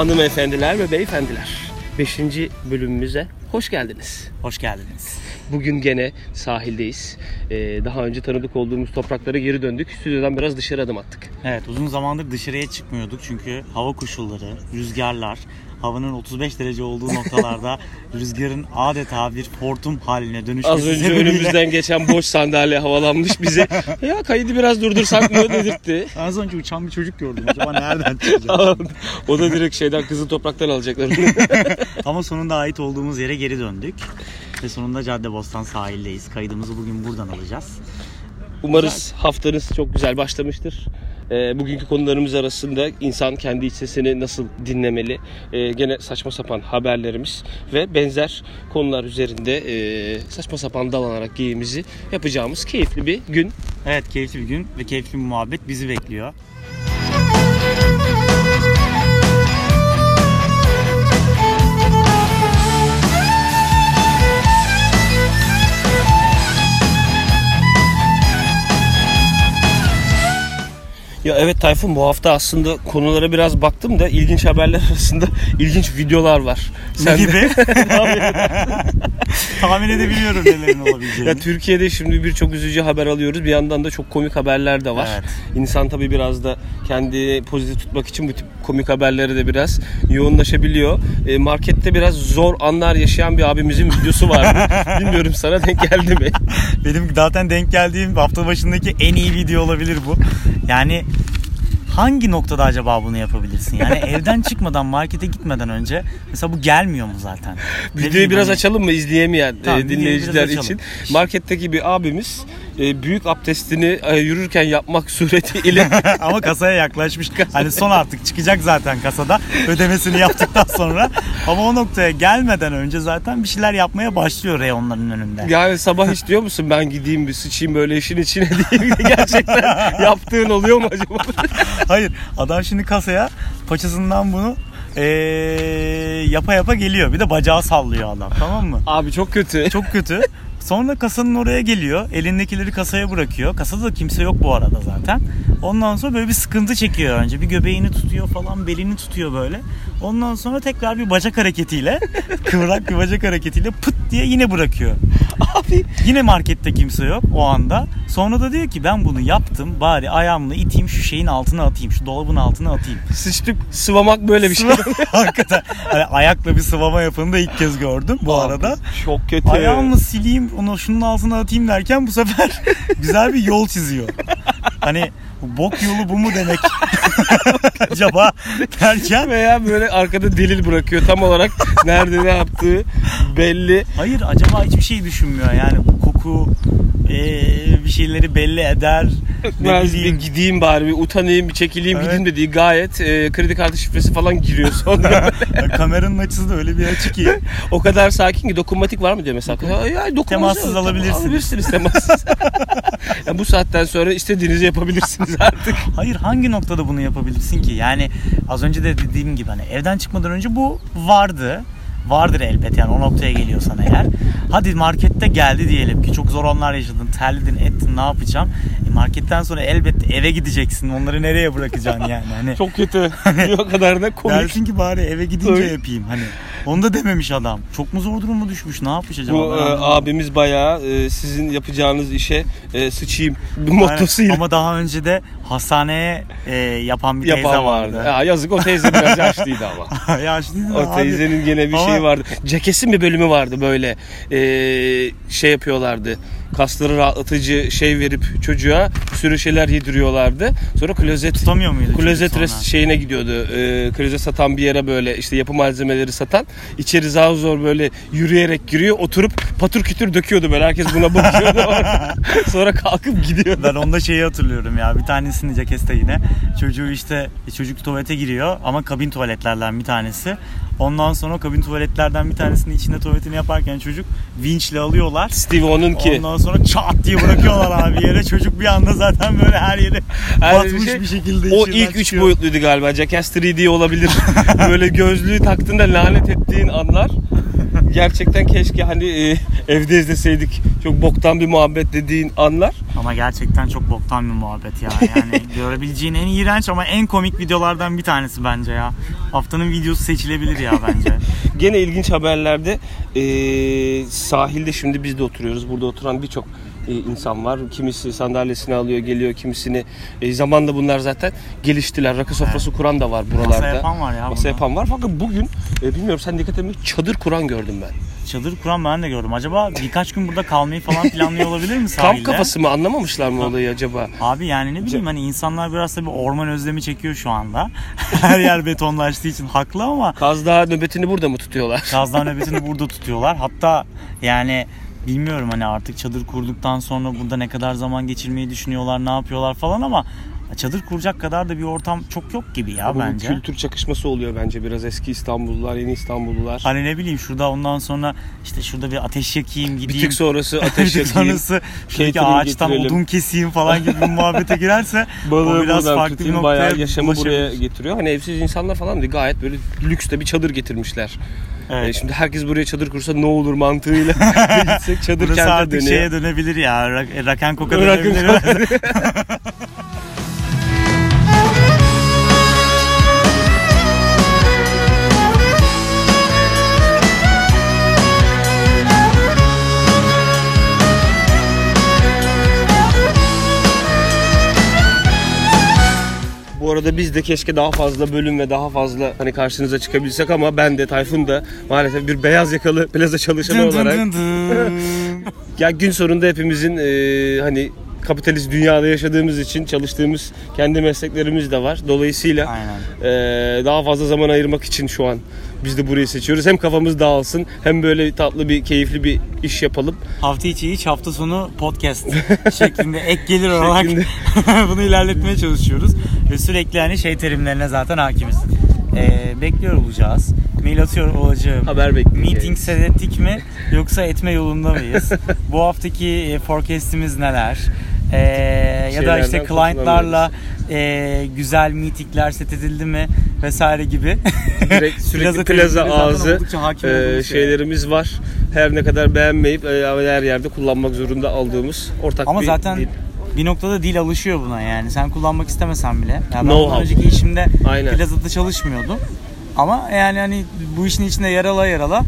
Hanımefendiler ve beyefendiler 5. bölümümüze hoş geldiniz. Hoş geldiniz. Bugün gene sahildeyiz. Ee, daha önce tanıdık olduğumuz topraklara geri döndük. Stüdyodan biraz dışarı adım attık. Evet uzun zamandır dışarıya çıkmıyorduk çünkü hava koşulları, rüzgarlar, havanın 35 derece olduğu noktalarda rüzgarın adeta bir hortum haline dönüşmesi Az önce sebebiyle- önümüzden geçen boş sandalye havalanmış bize. Ya kaydı biraz durdursak mı dedirtti. Az önce uçan bir çocuk gördüm. Acaba nereden çıkacak? o da direkt şeyden kızıl topraktan alacaklar. Ama sonunda ait olduğumuz yere geri döndük. Ve sonunda Caddebostan sahildeyiz. Kaydımızı bugün buradan alacağız. Umarız haftanız çok güzel başlamıştır. Ee, bugünkü konularımız arasında insan kendi iç sesini nasıl dinlemeli, Ee, gene saçma sapan haberlerimiz ve benzer konular üzerinde e, saçma sapan dalanarak geyimizi yapacağımız keyifli bir gün. Evet keyifli bir gün ve keyifli bir muhabbet bizi bekliyor. Ya evet Tayfun bu hafta aslında konulara biraz baktım da ilginç haberler arasında ilginç videolar var. Ne de- gibi? Tahmin edebiliyorum nelerin olabileceğini. Ya Türkiye'de şimdi birçok üzücü haber alıyoruz. Bir yandan da çok komik haberler de var. Evet. İnsan tabii biraz da kendi pozitif tutmak için bu tip komik haberlere de biraz yoğunlaşabiliyor. E, markette biraz zor anlar yaşayan bir abimizin videosu var. Bilmiyorum sana denk geldi mi? Benim zaten denk geldiğim hafta başındaki en iyi video olabilir bu. Yani hangi noktada acaba bunu yapabilirsin? Yani evden çıkmadan markete gitmeden önce mesela bu gelmiyor mu zaten? Videoyu biraz hani- açalım mı izleyemeyen e, Tamam, dinleyiciler açalım. için? Marketteki bir abimiz e, büyük abdestini e, yürürken yapmak suretiyle Ama kasaya yaklaşmış. Hani son artık çıkacak zaten kasada ödemesini yaptıktan sonra. Ama o noktaya gelmeden önce zaten bir şeyler yapmaya başlıyor reyonların önünde. Yani sabah hiç diyor musun ben gideyim bir sıçayım böyle işin içine diye gerçekten yaptığın oluyor mu acaba? Hayır adam şimdi kasaya paçasından bunu eee, yapa yapa geliyor. Bir de bacağı sallıyor adam tamam mı? Abi çok kötü. Çok kötü. Sonra kasanın oraya geliyor. Elindekileri kasaya bırakıyor. Kasada da kimse yok bu arada zaten. Ondan sonra böyle bir sıkıntı çekiyor önce. Bir göbeğini tutuyor falan, belini tutuyor böyle. Ondan sonra tekrar bir bacak hareketiyle, kıvrak bir bacak hareketiyle pıt diye yine bırakıyor. Abi Yine markette kimse yok o anda. Sonra da diyor ki ben bunu yaptım. Bari ayağımla iteyim şu şeyin altına atayım. Şu dolabın altına atayım. sıçtık sıvamak böyle bir şey. Hakikaten. Hani ayakla bir sıvama yapanı da ilk kez gördüm bu Abi, arada. Çok kötü. Ayağımla sileyim onu şunun altına atayım derken bu sefer güzel bir yol çiziyor. Hani bok yolu bu mu demek acaba derken Veya böyle arkada delil bırakıyor tam olarak nerede ne yaptığı belli. hayır acaba hiçbir şey düşünmüyor yani bu koku eee, bir şeyleri belli eder Ben bir gideyim bari bir utanayım bir çekileyim Evet. gideyim dediği gayet e, kredi kartı şifresi falan giriyor sonra. kameranın açısı da öyle bir açı ki o kadar sakin ki dokunmatik var mı diyor mesela. Ya, ya, Temassız alabilirsiniz. Alabilirsiniz temassız. yani bu saatten sonra istediğinizi yapabilirsiniz artık. Hayır hangi noktada bunu yapabilirsin ki? Yani az önce de dediğim gibi hani evden çıkmadan önce bu vardı. Vardır elbet yani o noktaya geliyorsan eğer. Hadi markette geldi diyelim ki çok zor anlar yaşadın, terledin, ettin ne yapacağım? E marketten sonra elbette eve gideceksin. Onları nereye bırakacaksın yani? Hani Çok kötü. o kadar da komik. dersin ki bari eve gidince yapayım. Hani onu da dememiş adam. Çok mu zor duruma düşmüş? Ne yapmış acaba? Bu e, abimiz bayağı e, sizin yapacağınız işe e, sıçayım Aynen. mottosuyla Ama daha önce de hastaneye e, yapan bir teyze yapan vardı. vardı. Ya yazık o teyze biraz yaşlıydı ama. Yaşlıydı O abi. teyzenin gene bir Ama- şey vardı. Cekes'in bir bölümü vardı böyle. Ee, şey yapıyorlardı. Kasları rahatlatıcı şey verip çocuğa sürü şeyler yediriyorlardı. Sonra klozet Tutamıyor muydu? klozet rest şeyine gidiyordu. Ee, klozet satan bir yere böyle işte yapı malzemeleri satan. İçeri zar zor böyle yürüyerek giriyor. Oturup patır kütür döküyordu böyle. Herkes buna bakıyordu. Sonra kalkıp gidiyordu. Ben onda şeyi hatırlıyorum ya. Bir tanesini Cekes'te yine. Çocuğu işte çocuk tuvalete giriyor ama kabin tuvaletlerden bir tanesi. Ondan sonra kabin tuvaletlerden bir tanesinin içinde tuvaletini yaparken çocuk vinçle alıyorlar. Steve onun ki. Ondan sonra çat diye bırakıyorlar abi yere. Çocuk bir anda zaten böyle her yeri Her batmış şey- bir şekilde O ilk üç çıkıyor. boyutluydu galiba. Jackass 3D olabilir. Böyle gözlüğü taktığında lanet ettiğin anlar. Gerçekten keşke hani e, evde izleseydik. Çok boktan bir muhabbet dediğin anlar. Ama gerçekten çok boktan bir muhabbet ya. Yani görebileceğin en iğrenç ama en komik videolardan bir tanesi bence ya. Haftanın videosu seçilebilir ya bence. Gene ilginç haberlerde e, sahilde şimdi biz de oturuyoruz. Burada oturan birçok insan var. Kimisi sandalyesini alıyor, geliyor. Kimisini e, zamanla bunlar zaten geliştiler. Rakı sofrası kuran da var buralarda. Masa yapan var ya. Masa burada. yapan var. Fakat bugün e, bilmiyorum sen dikkat etme çadır kuran gördüm ben. Çadır kuran ben de gördüm. Acaba birkaç gün burada kalmayı falan planlıyor olabilir mi Kamp sahilde? kafası mı anlamamışlar mı olayı acaba? Abi yani ne bileyim hani insanlar biraz tabii orman özlemi çekiyor şu anda. Her yer betonlaştığı için haklı ama Kaz Dağı nöbetini burada mı tutuyorlar? Kazdan nöbetini burada tutuyorlar. Hatta yani bilmiyorum hani artık çadır kurduktan sonra burada ne kadar zaman geçirmeyi düşünüyorlar, ne yapıyorlar falan ama çadır kuracak kadar da bir ortam çok yok gibi ya Ama bu bence. kültür çakışması oluyor bence biraz eski İstanbullular, yeni İstanbullular. Hani ne bileyim şurada ondan sonra işte şurada bir ateş yakayım Bir gideyim. tık sonrası Bir ateş yakayım. sonrası şuradaki ağaçtan getirelim. odun keseyim falan gibi bir muhabbete girerse Balığı o biraz farklı bir noktaya bayağı yaşamı buraya getiriyor. Hani evsiz insanlar falan değil gayet böyle lüks de bir çadır getirmişler. Evet. E, şimdi herkes buraya çadır kursa ne olur mantığıyla gitsek çadır Burası kente artık dönüyor. şeye dönebilir ya. Rak- Raken koka Rock'n dönebilir. Bu arada biz de keşke daha fazla bölüm ve daha fazla hani karşınıza çıkabilsek ama ben de Tayfun da maalesef bir beyaz yakalı plaza çalışanı olarak ya gün sonunda hepimizin e, hani kapitalist dünyada yaşadığımız için çalıştığımız kendi mesleklerimiz de var. Dolayısıyla Aynen. e, daha fazla zaman ayırmak için şu an biz de burayı seçiyoruz. Hem kafamız dağılsın hem böyle tatlı bir keyifli bir iş yapalım. Hafta içi iç hafta sonu podcast şeklinde ek gelir olarak bunu ilerletmeye çalışıyoruz. Ve sürekli hani şey terimlerine zaten hakimiz. Ee, bekliyor olacağız. Mail atıyor olacağım. Haber bekliyoruz. Meeting ettik mi yoksa etme yolunda mıyız? Bu haftaki e, forecast'imiz neler? Ee, ya da işte client'larla e, güzel meetingler set edildi mi vesaire gibi. Direkt sürekli Plaza plaza, ağzı e, şey. şeylerimiz var. Her ne kadar beğenmeyip e, her yerde kullanmak zorunda aldığımız ortak Ama bir zaten dil. bir noktada dil alışıyor buna yani. Sen kullanmak istemesen bile. Ya ben how. önceki işimde Aynen. plazada çalışmıyordum. Ama yani hani bu işin içinde yer ala yer ala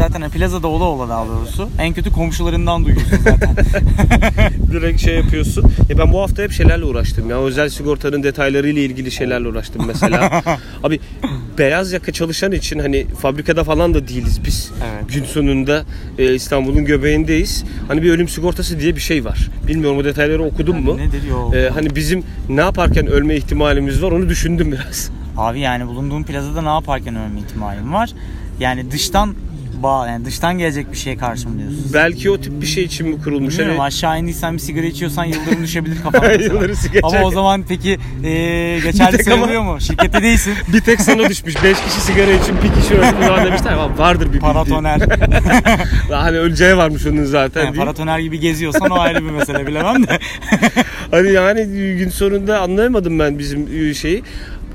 zaten hani plazada ola ola daha doğrusu en kötü komşularından duyuyorsun zaten. direkt şey yapıyorsun. Ya ben bu hafta hep şeylerle uğraştım ya. Özel sigortanın detaylarıyla ilgili şeylerle uğraştım mesela. Abi beyaz yaka çalışan için hani fabrikada falan da değiliz biz. Evet. Gün sonunda e, İstanbul'un göbeğindeyiz. Hani bir ölüm sigortası diye bir şey var. Bilmiyorum o detayları okudun mu? Nedir yol? E, hani bizim ne yaparken ölme ihtimalimiz var onu düşündüm biraz. Abi yani bulunduğum plazada ne yaparken ölme ihtimalim var. Yani dıştan bağ yani dıştan gelecek bir şeye karşı mı diyorsun? Belki o tip bir şey için mi kurulmuş? Bilmiyorum Hani aşağı indiysen bir sigara içiyorsan yıldırım düşebilir kafana. mesela. Yıldırım sigara Ama o zaman peki eee geçerli tek ama- sayılıyor mu? Şirkette değilsin. bir tek sana düşmüş. 5 kişi sigara için bir kişi öldü falan demişler. Ama vardır bir bildiği. Paratoner. Hani öleceği varmış onun zaten. Yani paratoner gibi geziyorsan o ayrı bir mesele bilemem de. Hani yani gün sonunda anlayamadım ben bizim şeyi.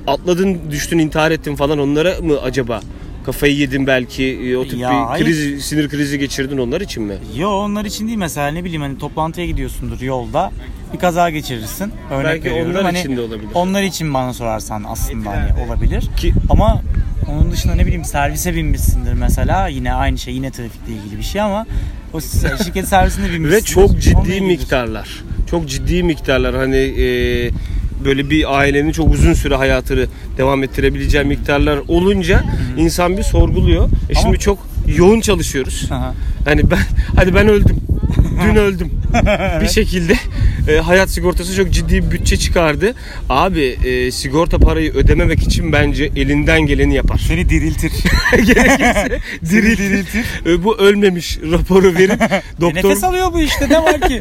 Atladın, düştün, intihar ettin falan onlara mı acaba? Kafayı yedin belki e, o tip Ya bir hayır. kriz, sinir krizi geçirdin onlar için mi? Yo onlar için değil mesela ne bileyim hani toplantıya gidiyorsundur yolda bir kaza geçirirsin. Örnek Belki veriyorum. onlar hani, için de olabilir. Onlar için bana sorarsan aslında hani olabilir. Ki Ama onun dışında ne bileyim servise binmişsindir mesela yine aynı şey yine trafikle ilgili bir şey ama o şirket servisinde binmişsindir. ve çok ciddi miktarlar. Çok ciddi miktarlar hani e, böyle bir ailenin çok uzun süre hayatını devam ettirebileceği miktarlar olunca insan bir sorguluyor. E Ama- şimdi çok yoğun çalışıyoruz. Aha. Hani ben hadi ben öldüm. Dün öldüm. Bir şekilde e, hayat sigortası çok ciddi bir bütçe çıkardı. Abi e, sigorta parayı ödememek için bence elinden geleni yapar. Seni diriltir. Gerekirse Seni diril. diriltir. E, bu ölmemiş raporu verip E, doktor nefes alıyor bu işte ne var ki?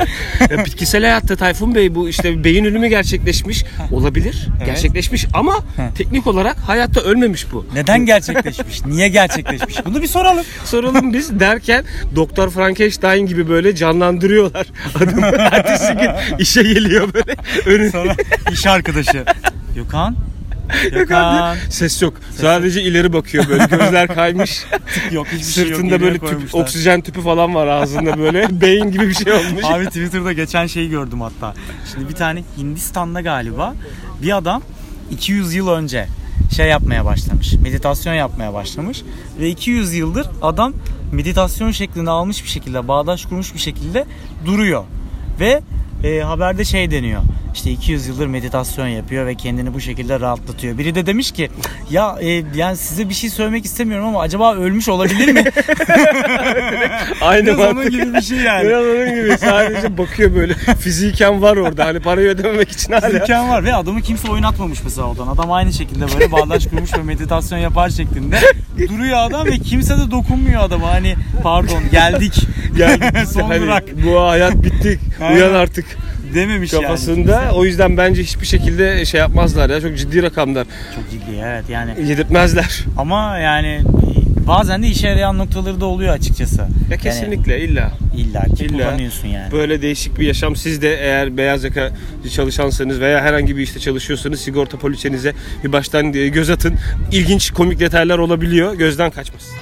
Ya bitkisel hayatta Tayfun Bey bu işte beyin ölümü gerçekleşmiş. Olabilir. Evet. Gerçekleşmiş ama teknik olarak hayatta ölmemiş bu. Neden gerçekleşmiş? Niye gerçekleşmiş? Bunu bir soralım. Soralım biz derken Doktor Frankenstein gibi böyle canlandırıyorlar. Adamı ertesi gün işe geliyor böyle. Önüne Sonra iş arkadaşı. Gökhan Gökhan. Ses yok. Sadece ileri bakıyor böyle. Gözler kaymış. yok hiçbir şey yok. Sırtında geriye böyle tüp, koymuşlar. oksijen tüpü falan var ağzında böyle. Beyin gibi bir şey olmuş. Abi Twitter'da geçen şeyi gördüm hatta. Şimdi bir tane Hindistan'da galiba bir adam 200 yıl önce şey yapmaya başlamış. Meditasyon yapmaya başlamış. Ve 200 yıldır adam meditasyon şeklinde almış bir şekilde, bağdaş kurmuş bir şekilde duruyor. Ve e, haberde şey deniyor. İşte 200 yıldır meditasyon yapıyor ve kendini bu şekilde rahatlatıyor. Biri de demiş ki ya e, yani size bir şey söylemek istemiyorum ama acaba ölmüş olabilir mi? Aynı Biraz onun mantık. gibi bir şey yani. Biraz onun gibi. Sadece bakıyor böyle. Fiziken var orada. Hani parayı ödememek için hala. imkan var ve adamı kimse oynatmamış mesela odan. Adam aynı şekilde böyle bağdaş kurmuş ve meditasyon yapar şeklinde duruyor adam ve kimse de dokunmuyor adama. Hani pardon geldik. Yani Son hani durak. bu hayat bittik. Aynen. Uyan artık Dememiş kafasında. yani. O yüzden bence hiçbir şekilde şey yapmazlar ya. Çok ciddi rakamlar. Çok ciddi evet yani. Yedirtmezler. Ama yani bazen de işe yarayan noktaları da oluyor açıkçası. Ya kesinlikle illa. Yani illa ki İlla. kullanıyorsun yani. Böyle değişik bir yaşam. Siz de eğer beyaz yaka çalışansanız veya herhangi bir işte çalışıyorsanız sigorta poliçenize bir baştan göz atın. İlginç komik detaylar olabiliyor. Gözden kaçmasın.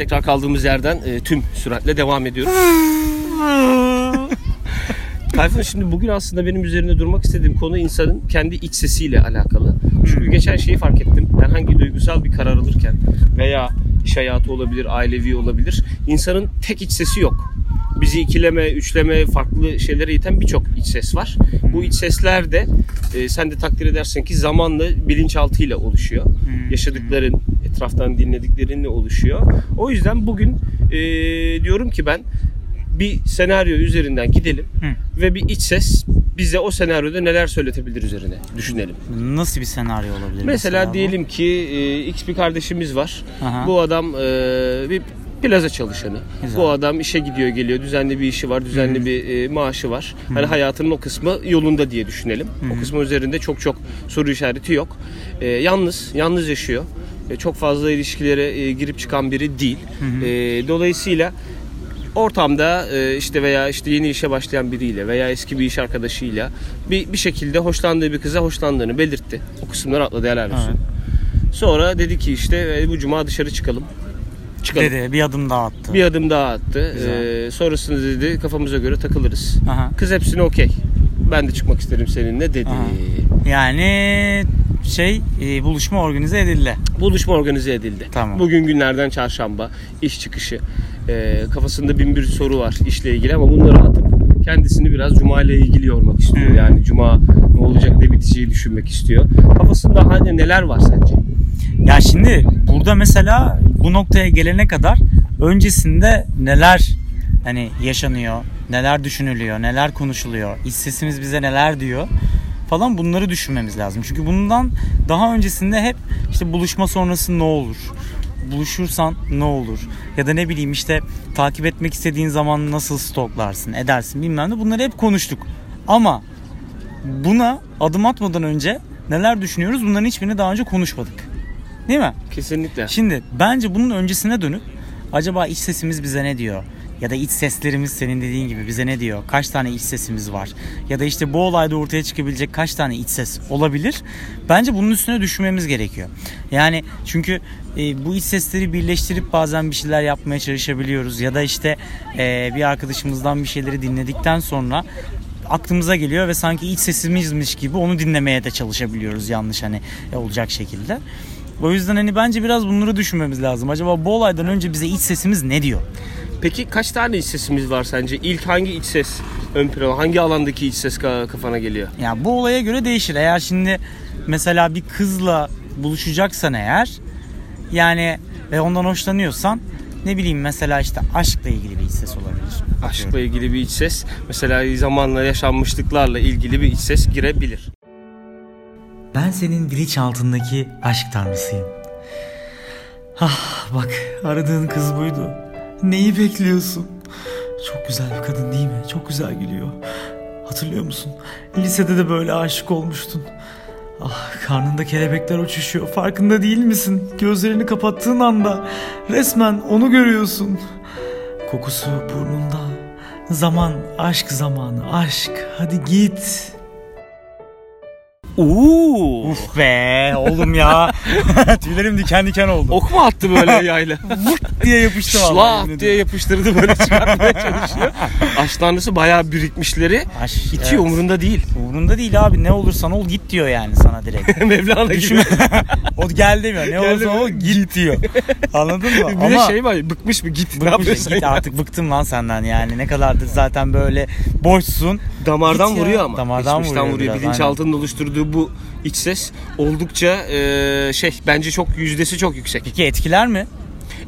Tekrar kaldığımız yerden e, tüm süratle devam ediyoruz. Tayfun şimdi bugün aslında benim üzerinde durmak istediğim konu insanın kendi iç sesiyle alakalı. Çünkü geçen şeyi fark ettim. Herhangi duygusal bir karar alırken veya iş hayatı olabilir, ailevi olabilir. insanın tek iç sesi yok. Bizi ikileme, üçleme, farklı şeylere iten birçok iç ses var. Bu iç sesler de e, sen de takdir edersin ki zamanla bilinçaltıyla oluşuyor. Yaşadıkların, etraftan dinlediklerinle oluşuyor. O yüzden bugün e, diyorum ki ben bir senaryo üzerinden gidelim Hı. ve bir iç ses bize o senaryoda neler söyletebilir üzerine düşünelim. Nasıl bir senaryo olabilir? Mesela, bu? diyelim ki e, X bir kardeşimiz var. Aha. Bu adam e, bir plaza çalışanı. Güzel. Bu adam işe gidiyor geliyor. Düzenli bir işi var. Düzenli bir e, maaşı var. Hani hayatının o kısmı yolunda diye düşünelim. O kısmı üzerinde çok çok soru işareti yok. E, yalnız, yalnız yaşıyor. E, çok fazla ilişkilere e, girip çıkan biri değil. E, dolayısıyla ortamda e, işte veya işte yeni işe başlayan biriyle veya eski bir iş arkadaşıyla bir, bir şekilde hoşlandığı bir kıza hoşlandığını belirtti. O kısımları atladı helal olsun. Sonra dedi ki işte e, bu cuma dışarı çıkalım. Çıkalım. Dedi bir adım daha attı. Bir adım daha attı. Güzel. Ee, sonrasında dedi kafamıza göre takılırız. Aha. Kız hepsine okey. Ben de çıkmak isterim seninle dedi. Aha. Yani şey e, buluşma organize edildi. Buluşma organize edildi. Tamam. Bugün günlerden çarşamba. iş çıkışı. Ee, kafasında bin bir soru var işle ilgili ama bunları atıp kendisini biraz cuma ile ilgili yormak istiyor. Hı. Yani cuma ne olacak ne biteceği düşünmek istiyor. Kafasında hani neler var sence? Ya şimdi burada mesela bu noktaya gelene kadar öncesinde neler hani yaşanıyor, neler düşünülüyor, neler konuşuluyor, iç sesimiz bize neler diyor falan bunları düşünmemiz lazım. Çünkü bundan daha öncesinde hep işte buluşma sonrası ne olur? Buluşursan ne olur? Ya da ne bileyim işte takip etmek istediğin zaman nasıl stoklarsın, edersin bilmem ne bunları hep konuştuk. Ama buna adım atmadan önce neler düşünüyoruz bunların hiçbirini daha önce konuşmadık. Değil mi? Kesinlikle. Şimdi bence bunun öncesine dönüp acaba iç sesimiz bize ne diyor? Ya da iç seslerimiz senin dediğin gibi bize ne diyor? Kaç tane iç sesimiz var? Ya da işte bu olayda ortaya çıkabilecek kaç tane iç ses olabilir? Bence bunun üstüne düşünmemiz gerekiyor. Yani çünkü e, bu iç sesleri birleştirip bazen bir şeyler yapmaya çalışabiliyoruz. Ya da işte e, bir arkadaşımızdan bir şeyleri dinledikten sonra aklımıza geliyor ve sanki iç sesimizmiş gibi onu dinlemeye de çalışabiliyoruz yanlış hani e, olacak şekilde. O yüzden hani bence biraz bunları düşünmemiz lazım. Acaba bu olaydan önce bize iç sesimiz ne diyor? Peki kaç tane iç sesimiz var sence? İlk hangi iç ses ön plana, hangi alandaki iç ses ka- kafana geliyor? Ya bu olaya göre değişir. Eğer şimdi mesela bir kızla buluşacaksan eğer yani ve ondan hoşlanıyorsan ne bileyim mesela işte aşkla ilgili bir iç ses olabilir. Aşkla ilgili bir iç ses, mesela zamanla yaşanmışlıklarla ilgili bir iç ses girebilir. Ben senin bilinçaltındaki aşk tanrısıyım. Ah bak aradığın kız buydu. Neyi bekliyorsun? Çok güzel bir kadın değil mi? Çok güzel gülüyor. Hatırlıyor musun? Lisede de böyle aşık olmuştun. Ah karnında kelebekler uçuşuyor. Farkında değil misin? Gözlerini kapattığın anda resmen onu görüyorsun. Kokusu burnunda. Zaman, aşk zamanı, aşk. Hadi git. Uuu. Uf be oğlum ya. Tüylerim diken diken oldu. Ok mu attı böyle yayla? Vırt diye yapıştı vallahi. Şlak yemin diye yapıştırdı böyle çıkartmaya çalışıyor. Aşk tanrısı bayağı birikmişleri Aş- itiyor evet. umurunda değil. Umurunda değil abi ne olursan ol git diyor yani sana direkt. Mevlana gibi. O gel demiyor. Ne Gel olursa ol git diyor. Anladın mı? Bir de şey var bıkmış mı git ne Bıkmış, yapıyorsun git ya? artık bıktım lan senden yani. Ne kadardır zaten böyle boşsun. Damardan Git ya. vuruyor ama. Damardan Geçmişten vuruyor vuruyor. Bilinçaltının oluşturduğu bu iç ses oldukça e, şey bence çok yüzdesi çok yüksek. Peki etkiler mi?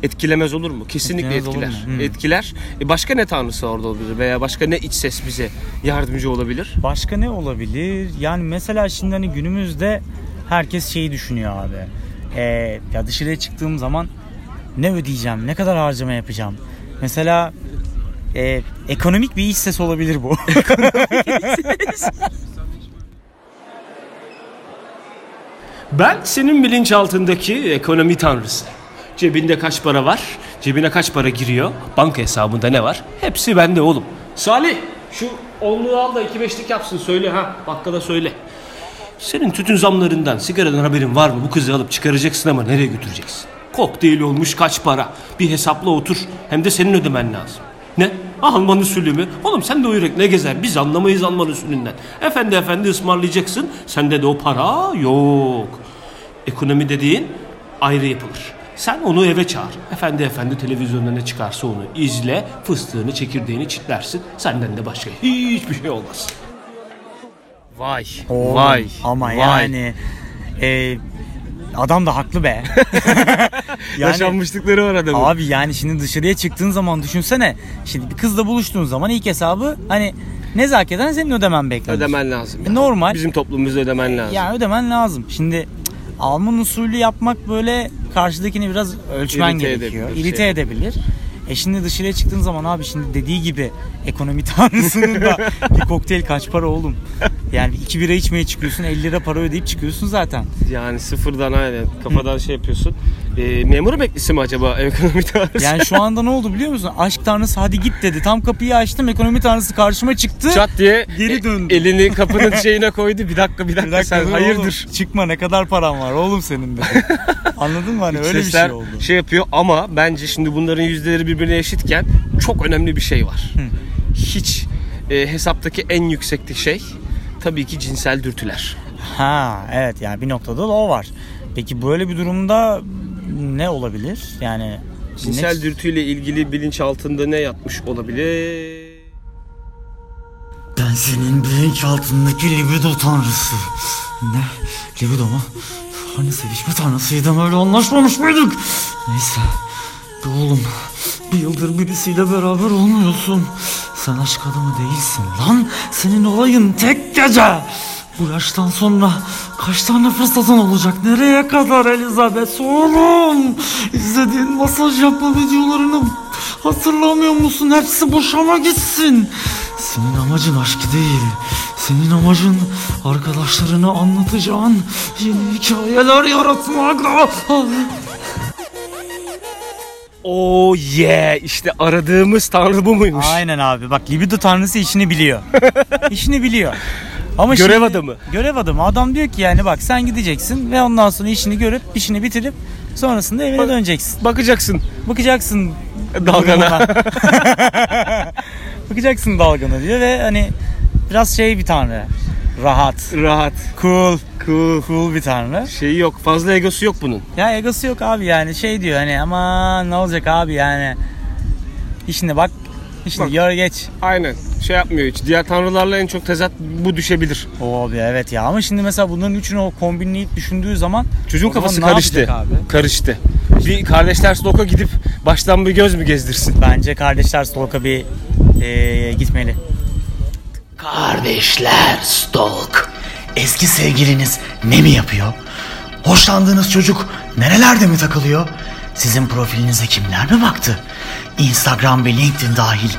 Etkilemez olur mu? Kesinlikle Etkilemez etkiler. mu? Hmm. Etkiler. E başka ne tanrısı orada olabilir veya başka ne iç ses bize yardımcı olabilir? Başka ne olabilir? Yani mesela şimdi hani günümüzde herkes şeyi düşünüyor abi. Ee, ya dışarıya çıktığım zaman ne ödeyeceğim? Ne kadar harcama yapacağım? Mesela e, ekonomik bir iç ses olabilir bu. Ben senin bilinçaltındaki ekonomi tanrısı. Cebinde kaç para var? Cebine kaç para giriyor? Banka hesabında ne var? Hepsi bende oğlum. Salih şu onluğu al da iki beşlik yapsın söyle ha. Bakkala söyle. Senin tütün zamlarından, sigaradan haberin var mı? Bu kızı alıp çıkaracaksın ama nereye götüreceksin? Kokteyl olmuş kaç para? Bir hesapla otur. Hem de senin ödemen lazım. Ne? Alman usulü mü? Oğlum sen de o yürek ne gezer? Biz anlamayız Alman usulünden. Efendi efendi ısmarlayacaksın. Sende de o para yok. Ekonomi dediğin ayrı yapılır. Sen onu eve çağır. Efendi efendi televizyonda ne çıkarsa onu izle. Fıstığını çekirdeğini çitlersin. Senden de başka hiçbir şey olmaz. Vay. Oğlum, vay. Ama vay. yani e, adam da haklı be. yani, Yaşanmışlıkları var adamın. Abi yani şimdi dışarıya çıktığın zaman düşünsene. Şimdi bir kızla buluştuğun zaman ilk hesabı hani nezaketen senin ödemen beklenir. Ödemen lazım. E, normal. Bizim toplumumuzda ödemen lazım. Yani ödemen lazım. Şimdi Alman usulü yapmak böyle karşıdakini biraz ölçmen İrite gerekiyor. edebilir, İrite şey. edebilir. E şimdi dışarıya çıktığın zaman abi şimdi dediği gibi ekonomi tanrısının da bir kokteyl kaç para oğlum? Yani iki bira içmeye çıkıyorsun 50 lira para ödeyip çıkıyorsun zaten. Yani sıfırdan aynen kafadan şey yapıyorsun. Ee, memur emeklisi mi acaba ekonomi tanrısı? Yani şu anda ne oldu biliyor musun? Aşk tanrısı hadi git dedi. Tam kapıyı açtım ekonomi tanrısı karşıma çıktı. Çat diye Geri e- döndü. elini kapının şeyine koydu. Bir dakika bir dakika, Bir dakika sen dur hayırdır. oğlum, çıkma ne kadar param var oğlum senin dedi. Anladın mı hani öyle bir şey oldu. şey yapıyor ama bence şimdi bunların yüzdeleri birbirine eşitken çok önemli bir şey var. Hiç e, hesaptaki en yüksekti şey tabii ki cinsel dürtüler. Ha evet yani bir noktada da o var. Peki böyle bir durumda ne olabilir? Yani Cinsel ne- dürtüyle ilgili bilinç altında ne yatmış olabilir? Ben senin bilinç altındaki libido tanrısı. Ne? Libido mu? Hani sevişme tanrısıydım öyle anlaşmamış mıydık? Neyse. Oğlum bir yıldır birisiyle beraber olmuyorsun. Sen aşk adamı değilsin lan. Senin olayın tek gece. Bu yaştan sonra kaç tane fırsatın olacak? Nereye kadar Elizabeth oğlum? İzlediğin masaj yapma videolarını hatırlamıyor musun? Hepsi boşama gitsin. Senin amacın aşk değil. Senin amacın arkadaşlarına anlatacağın yeni hikayeler yaratmak. Oh yeah işte aradığımız tanrı bu muymuş? Aynen abi bak libido tanrısı işini biliyor. işini biliyor. Ama Görev şimdi- adamı. Görev adamı. Adam diyor ki yani bak sen gideceksin ve ondan sonra işini görüp işini bitirip sonrasında evine Bak- döneceksin. Bakacaksın Bakacaksın dalgana. durumuna. Bakacaksın dalgana diyor ve hani biraz şey bir tanrı. Rahat, Rahat, cool, cool. cool bir tanrı. Şeyi yok, fazla egosu yok bunun. Ya egosu yok abi yani şey diyor hani ama ne olacak abi yani. İşine bak, işine Bak. gör geç. Aynen. Şey yapmıyor hiç. Diğer tanrılarla en çok tezat bu düşebilir. O abi evet ya ama şimdi mesela bunların üçünü o kombinleyip düşündüğü zaman Çocuğun zaman kafası ne karıştı. abi? Karıştı. Bir kardeşler Stock'a gidip baştan bir göz mü gezdirsin? Bence kardeşler Stalk'a bir eee, gitmeli. Kardeşler Stalk. Eski sevgiliniz ne mi yapıyor? Hoşlandığınız çocuk nerelerde mi takılıyor? Sizin profilinize kimler mi baktı? Instagram ve LinkedIn dahil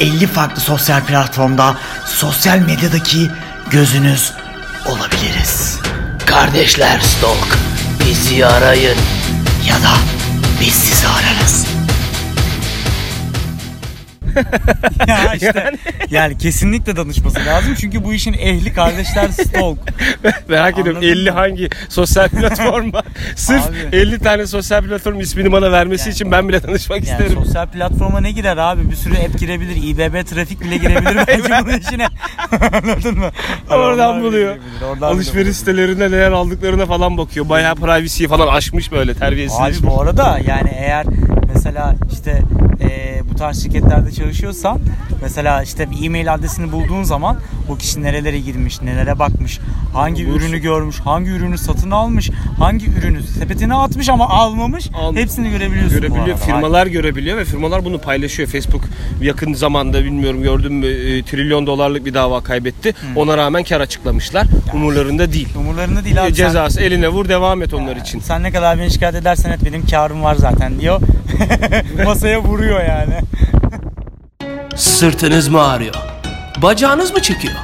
50 farklı sosyal platformda sosyal medyadaki gözünüz olabiliriz. Kardeşler Stalk bizi arayın. Ya da biz sizi ararız. ya işte yani. kesinlikle danışması lazım çünkü bu işin ehli kardeşler stalk. Merak ediyorum Anladın 50 mı? hangi sosyal platforma sırf Abi. 50 tane sosyal platform ismini bana vermesi Yani. için ben bile tanışmak Yani isterim. sosyal platforma ne girer abi? Bir sürü app girebilir. İBB trafik bile girebilir bence bunun içine. Anladın mı? Oradan onlar buluyor. oradan Alışveriş sitelerinde neler aldıklarına falan bakıyor. Bayağı privacy'yi falan aşmış böyle Abi terbiyesizleşmiş. bu arada yani eğer mesela işte e, bu tarz şirketlerde çalışıyorsan mesela işte bir e-mail adresini bulduğun zaman o kişi nerelere girmiş, nelere bakmış, hangi Bulursun. ürünü görmüş, hangi ürünü satın almış, hangi ürünü sepetine atmış ama almamış Al- hepsini görebiliyorsun görebiliyor. Firmalar görebiliyor ve firmalar bunu paylaşıyor. Facebook yakın zamanda bilmiyorum gördüm mü e, trilyon dolarlık bir dava kaybetti. Ona rağmen kar açıklamışlar. Umurlarında değil. Umurlarında değil abi. sen- Cezası eline vur devam et onlar için. Sen ne kadar beni şikayet edersen et benim karım var zaten diyor. Masaya vuruyor yani. Sırtınız mı ağrıyor? Bacağınız mı çekiyor?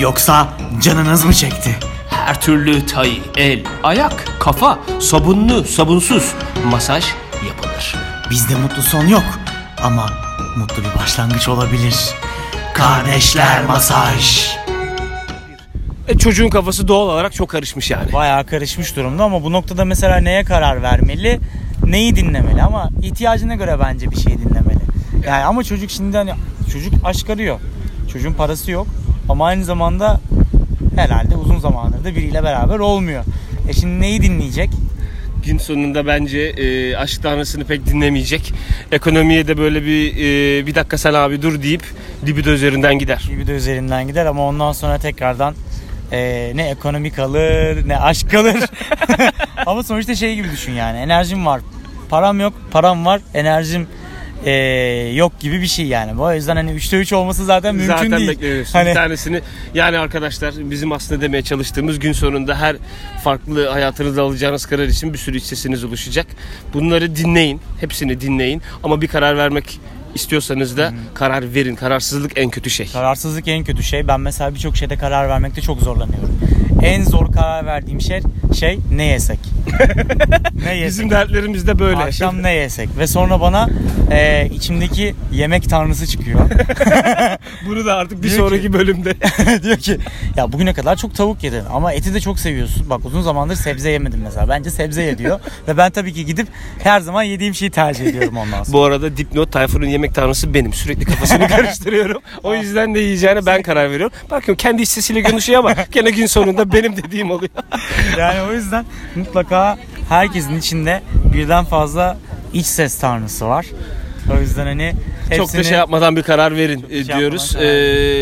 Yoksa canınız mı çekti? Her türlü tay, el, ayak, kafa, sabunlu, sabunsuz masaj yapılır. Bizde mutlu son yok ama mutlu bir başlangıç olabilir. Kardeşler Masaj. E, çocuğun kafası doğal olarak çok karışmış yani. Bayağı karışmış durumda ama bu noktada mesela neye karar vermeli? Neyi dinlemeli ama ihtiyacına göre bence bir şey dinlemeli. Yani ama çocuk şimdi hani çocuk aşk arıyor. Çocuğun parası yok ama aynı zamanda herhalde uzun zamandır da biriyle beraber olmuyor. E şimdi neyi dinleyecek? Gün sonunda bence e, aşk tanrısını pek dinlemeyecek. Ekonomiye de böyle bir e, bir dakika sen abi dur deyip libido üzerinden gider. Libido üzerinden gider ama ondan sonra tekrardan e, ne ekonomi kalır ne aşk kalır. ama sonuçta şey gibi düşün yani enerjim var param yok param var enerjim e, yok gibi bir şey yani. Bu yüzden hani 3'te 3 olması zaten mümkün Zaten değil. beklemiyorsun. Hani Bir tanesini yani arkadaşlar bizim aslında demeye çalıştığımız gün sonunda her farklı hayatınızda alacağınız karar için bir sürü iç sesiniz oluşacak. Bunları dinleyin. Hepsini dinleyin. Ama bir karar vermek istiyorsanız da karar verin. Kararsızlık en kötü şey. kararsızlık en kötü şey. Ben mesela birçok şeyde karar vermekte çok zorlanıyorum. En zor karar verdiğim şey şey ne yesek? ne yesek? Bizim dertlerimiz de böyle. Akşam ne yesek? Ve sonra bana e, içimdeki yemek tanrısı çıkıyor. Bunu da artık bir Diyor sonraki ki- bölümde diyor ki ya bugüne kadar çok tavuk yedin ama eti de çok seviyorsun. Bak uzun zamandır sebze yemedim mesela. Bence sebze ye diyor. Ve ben tabii ki gidip her zaman yediğim şeyi tercih ediyorum ondan sonra. Bu arada dipnot Tayfun'un yemek tanrısı benim. Sürekli kafasını karıştırıyorum. O yüzden de yiyeceğine ben karar veriyorum. Bakıyorum kendi hissesiyle konuşuyor ama gene gün sonunda benim dediğim oluyor. Yani o yüzden mutlaka herkesin içinde birden fazla iç ses tanrısı var. O yüzden hani Çok da hepsini- şey yapmadan bir karar verin e, şey diyoruz. karar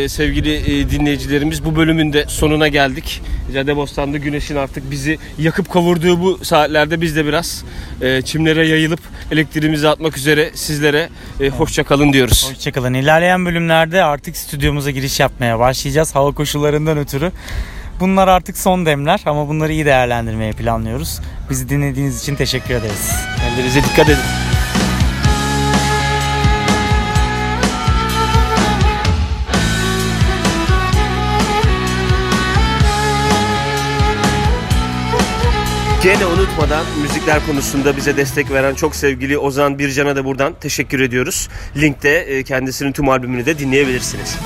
Ee, sevgili e, dinleyicilerimiz bu bölümün de sonuna geldik. Caddebostan'da güneşin artık bizi yakıp kavurduğu bu saatlerde biz de biraz e, çimlere yayılıp elektriğimizi atmak üzere sizlere e, hoşça kalın diyoruz. Hoşçakalın. İlerleyen bölümlerde artık stüdyomuza giriş yapmaya başlayacağız hava koşullarından ötürü. Bunlar artık son demler ama bunları iyi değerlendirmeye planlıyoruz. Bizi dinlediğiniz için teşekkür ederiz. Kendinize dikkat edin. Gene unutmadan müzikler konusunda bize destek veren çok sevgili Ozan Bircan'a da buradan teşekkür ediyoruz. Linkte e, kendisinin tüm albümünü de dinleyebilirsiniz.